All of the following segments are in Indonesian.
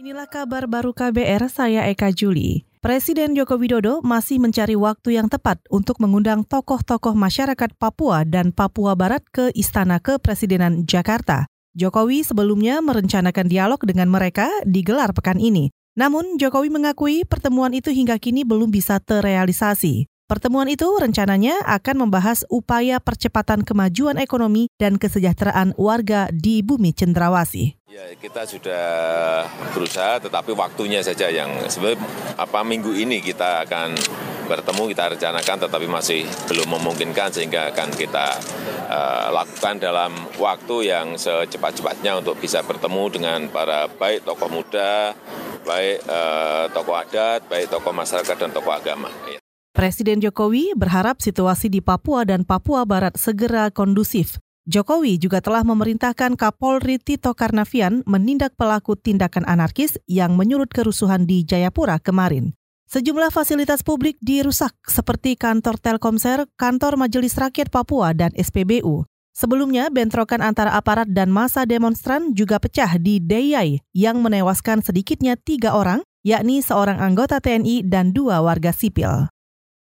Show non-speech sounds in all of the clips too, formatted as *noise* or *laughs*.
Inilah kabar baru KBR, saya Eka Juli. Presiden Joko Widodo masih mencari waktu yang tepat untuk mengundang tokoh-tokoh masyarakat Papua dan Papua Barat ke Istana Kepresidenan Jakarta. Jokowi sebelumnya merencanakan dialog dengan mereka digelar pekan ini. Namun Jokowi mengakui pertemuan itu hingga kini belum bisa terrealisasi. Pertemuan itu rencananya akan membahas upaya percepatan kemajuan ekonomi dan kesejahteraan warga di bumi cendrawasih. Ya, kita sudah berusaha, tetapi waktunya saja yang sebenarnya apa minggu ini kita akan bertemu, kita rencanakan, tetapi masih belum memungkinkan sehingga akan kita uh, lakukan dalam waktu yang secepat-cepatnya untuk bisa bertemu dengan para baik tokoh muda, baik uh, tokoh adat, baik tokoh masyarakat dan tokoh agama. Ya. Presiden Jokowi berharap situasi di Papua dan Papua Barat segera kondusif. Jokowi juga telah memerintahkan Kapolri Tito Karnavian menindak pelaku tindakan anarkis yang menyulut kerusuhan di Jayapura kemarin. Sejumlah fasilitas publik dirusak seperti kantor Telkomsel, kantor Majelis Rakyat Papua, dan SPBU. Sebelumnya, bentrokan antara aparat dan masa demonstran juga pecah di Deyai yang menewaskan sedikitnya tiga orang, yakni seorang anggota TNI dan dua warga sipil.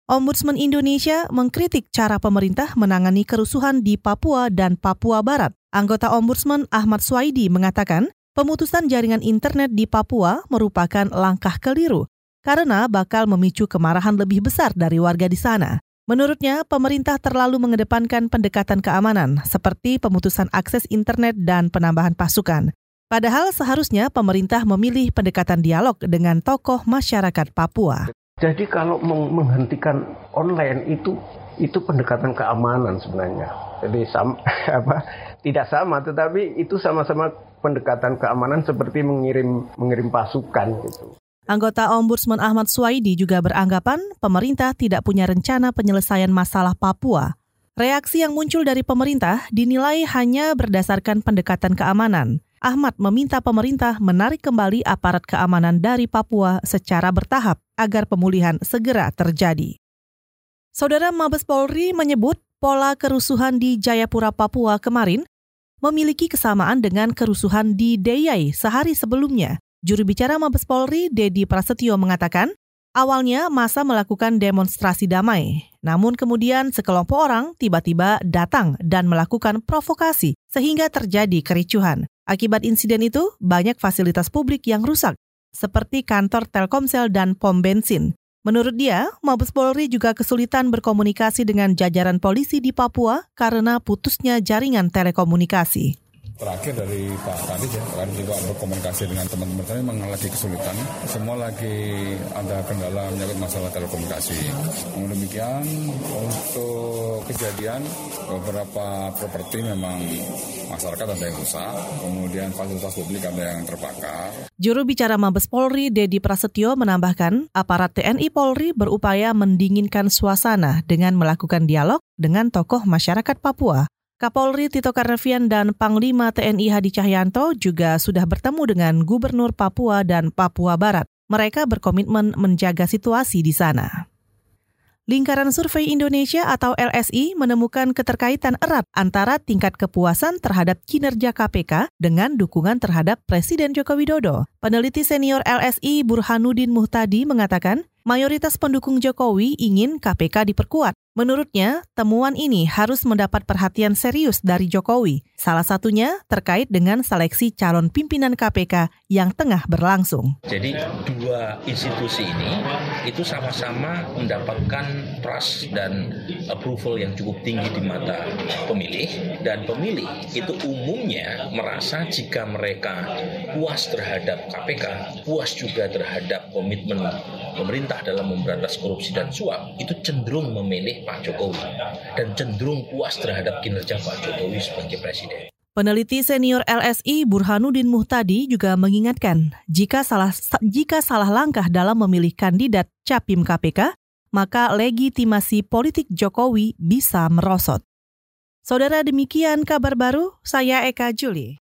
Ombudsman Indonesia mengkritik cara pemerintah menangani kerusuhan di Papua dan Papua Barat. Anggota Ombudsman Ahmad Swaidi mengatakan, pemutusan jaringan internet di Papua merupakan langkah keliru karena bakal memicu kemarahan lebih besar dari warga di sana. Menurutnya, pemerintah terlalu mengedepankan pendekatan keamanan seperti pemutusan akses internet dan penambahan pasukan. Padahal seharusnya pemerintah memilih pendekatan dialog dengan tokoh masyarakat Papua. Jadi kalau menghentikan online itu itu pendekatan keamanan sebenarnya. Jadi sama *laughs* apa tidak sama tetapi itu sama-sama pendekatan keamanan seperti mengirim mengirim pasukan gitu. Anggota Ombudsman Ahmad Swaidi juga beranggapan pemerintah tidak punya rencana penyelesaian masalah Papua. Reaksi yang muncul dari pemerintah dinilai hanya berdasarkan pendekatan keamanan. Ahmad meminta pemerintah menarik kembali aparat keamanan dari Papua secara bertahap agar pemulihan segera terjadi. Saudara Mabes Polri menyebut pola kerusuhan di Jayapura, Papua kemarin memiliki kesamaan dengan kerusuhan di Deyai sehari sebelumnya. Juru bicara Mabes Polri, Dedi Prasetyo mengatakan, awalnya masa melakukan demonstrasi damai, namun kemudian sekelompok orang tiba-tiba datang dan melakukan provokasi sehingga terjadi kericuhan. Akibat insiden itu, banyak fasilitas publik yang rusak, seperti kantor Telkomsel dan pom bensin. Menurut dia, Mabes Polri juga kesulitan berkomunikasi dengan jajaran polisi di Papua karena putusnya jaringan telekomunikasi terakhir dari Pak Kadis ya, Kadis juga berkomunikasi dengan teman-teman kami memang lagi kesulitan. Semua lagi ada kendala menyangkut masalah telekomunikasi. Namun demikian, untuk kejadian beberapa properti memang masyarakat ada yang rusak, kemudian fasilitas publik ada yang terbakar. Juru bicara Mabes Polri, Dedi Prasetyo menambahkan, aparat TNI Polri berupaya mendinginkan suasana dengan melakukan dialog dengan tokoh masyarakat Papua Kapolri Tito Karnavian dan Panglima TNI Hadi Cahyanto juga sudah bertemu dengan Gubernur Papua dan Papua Barat. Mereka berkomitmen menjaga situasi di sana. Lingkaran Survei Indonesia atau LSI menemukan keterkaitan erat antara tingkat kepuasan terhadap kinerja KPK dengan dukungan terhadap Presiden Joko Widodo. Peneliti senior LSI Burhanuddin Muhtadi mengatakan, mayoritas pendukung Jokowi ingin KPK diperkuat Menurutnya, temuan ini harus mendapat perhatian serius dari Jokowi, salah satunya terkait dengan seleksi calon pimpinan KPK yang tengah berlangsung. Jadi dua institusi ini itu sama-sama mendapatkan trust dan approval yang cukup tinggi di mata pemilih dan pemilih itu umumnya merasa jika mereka puas terhadap KPK, puas juga terhadap komitmen pemerintah dalam memberantas korupsi dan suap, itu cenderung memilih Pak Jokowi dan cenderung puas terhadap kinerja Pak Jokowi sebagai presiden. Peneliti senior LSI Burhanuddin Muhtadi juga mengingatkan, jika salah jika salah langkah dalam memilih kandidat capim KPK, maka legitimasi politik Jokowi bisa merosot. Saudara demikian kabar baru, saya Eka Juli.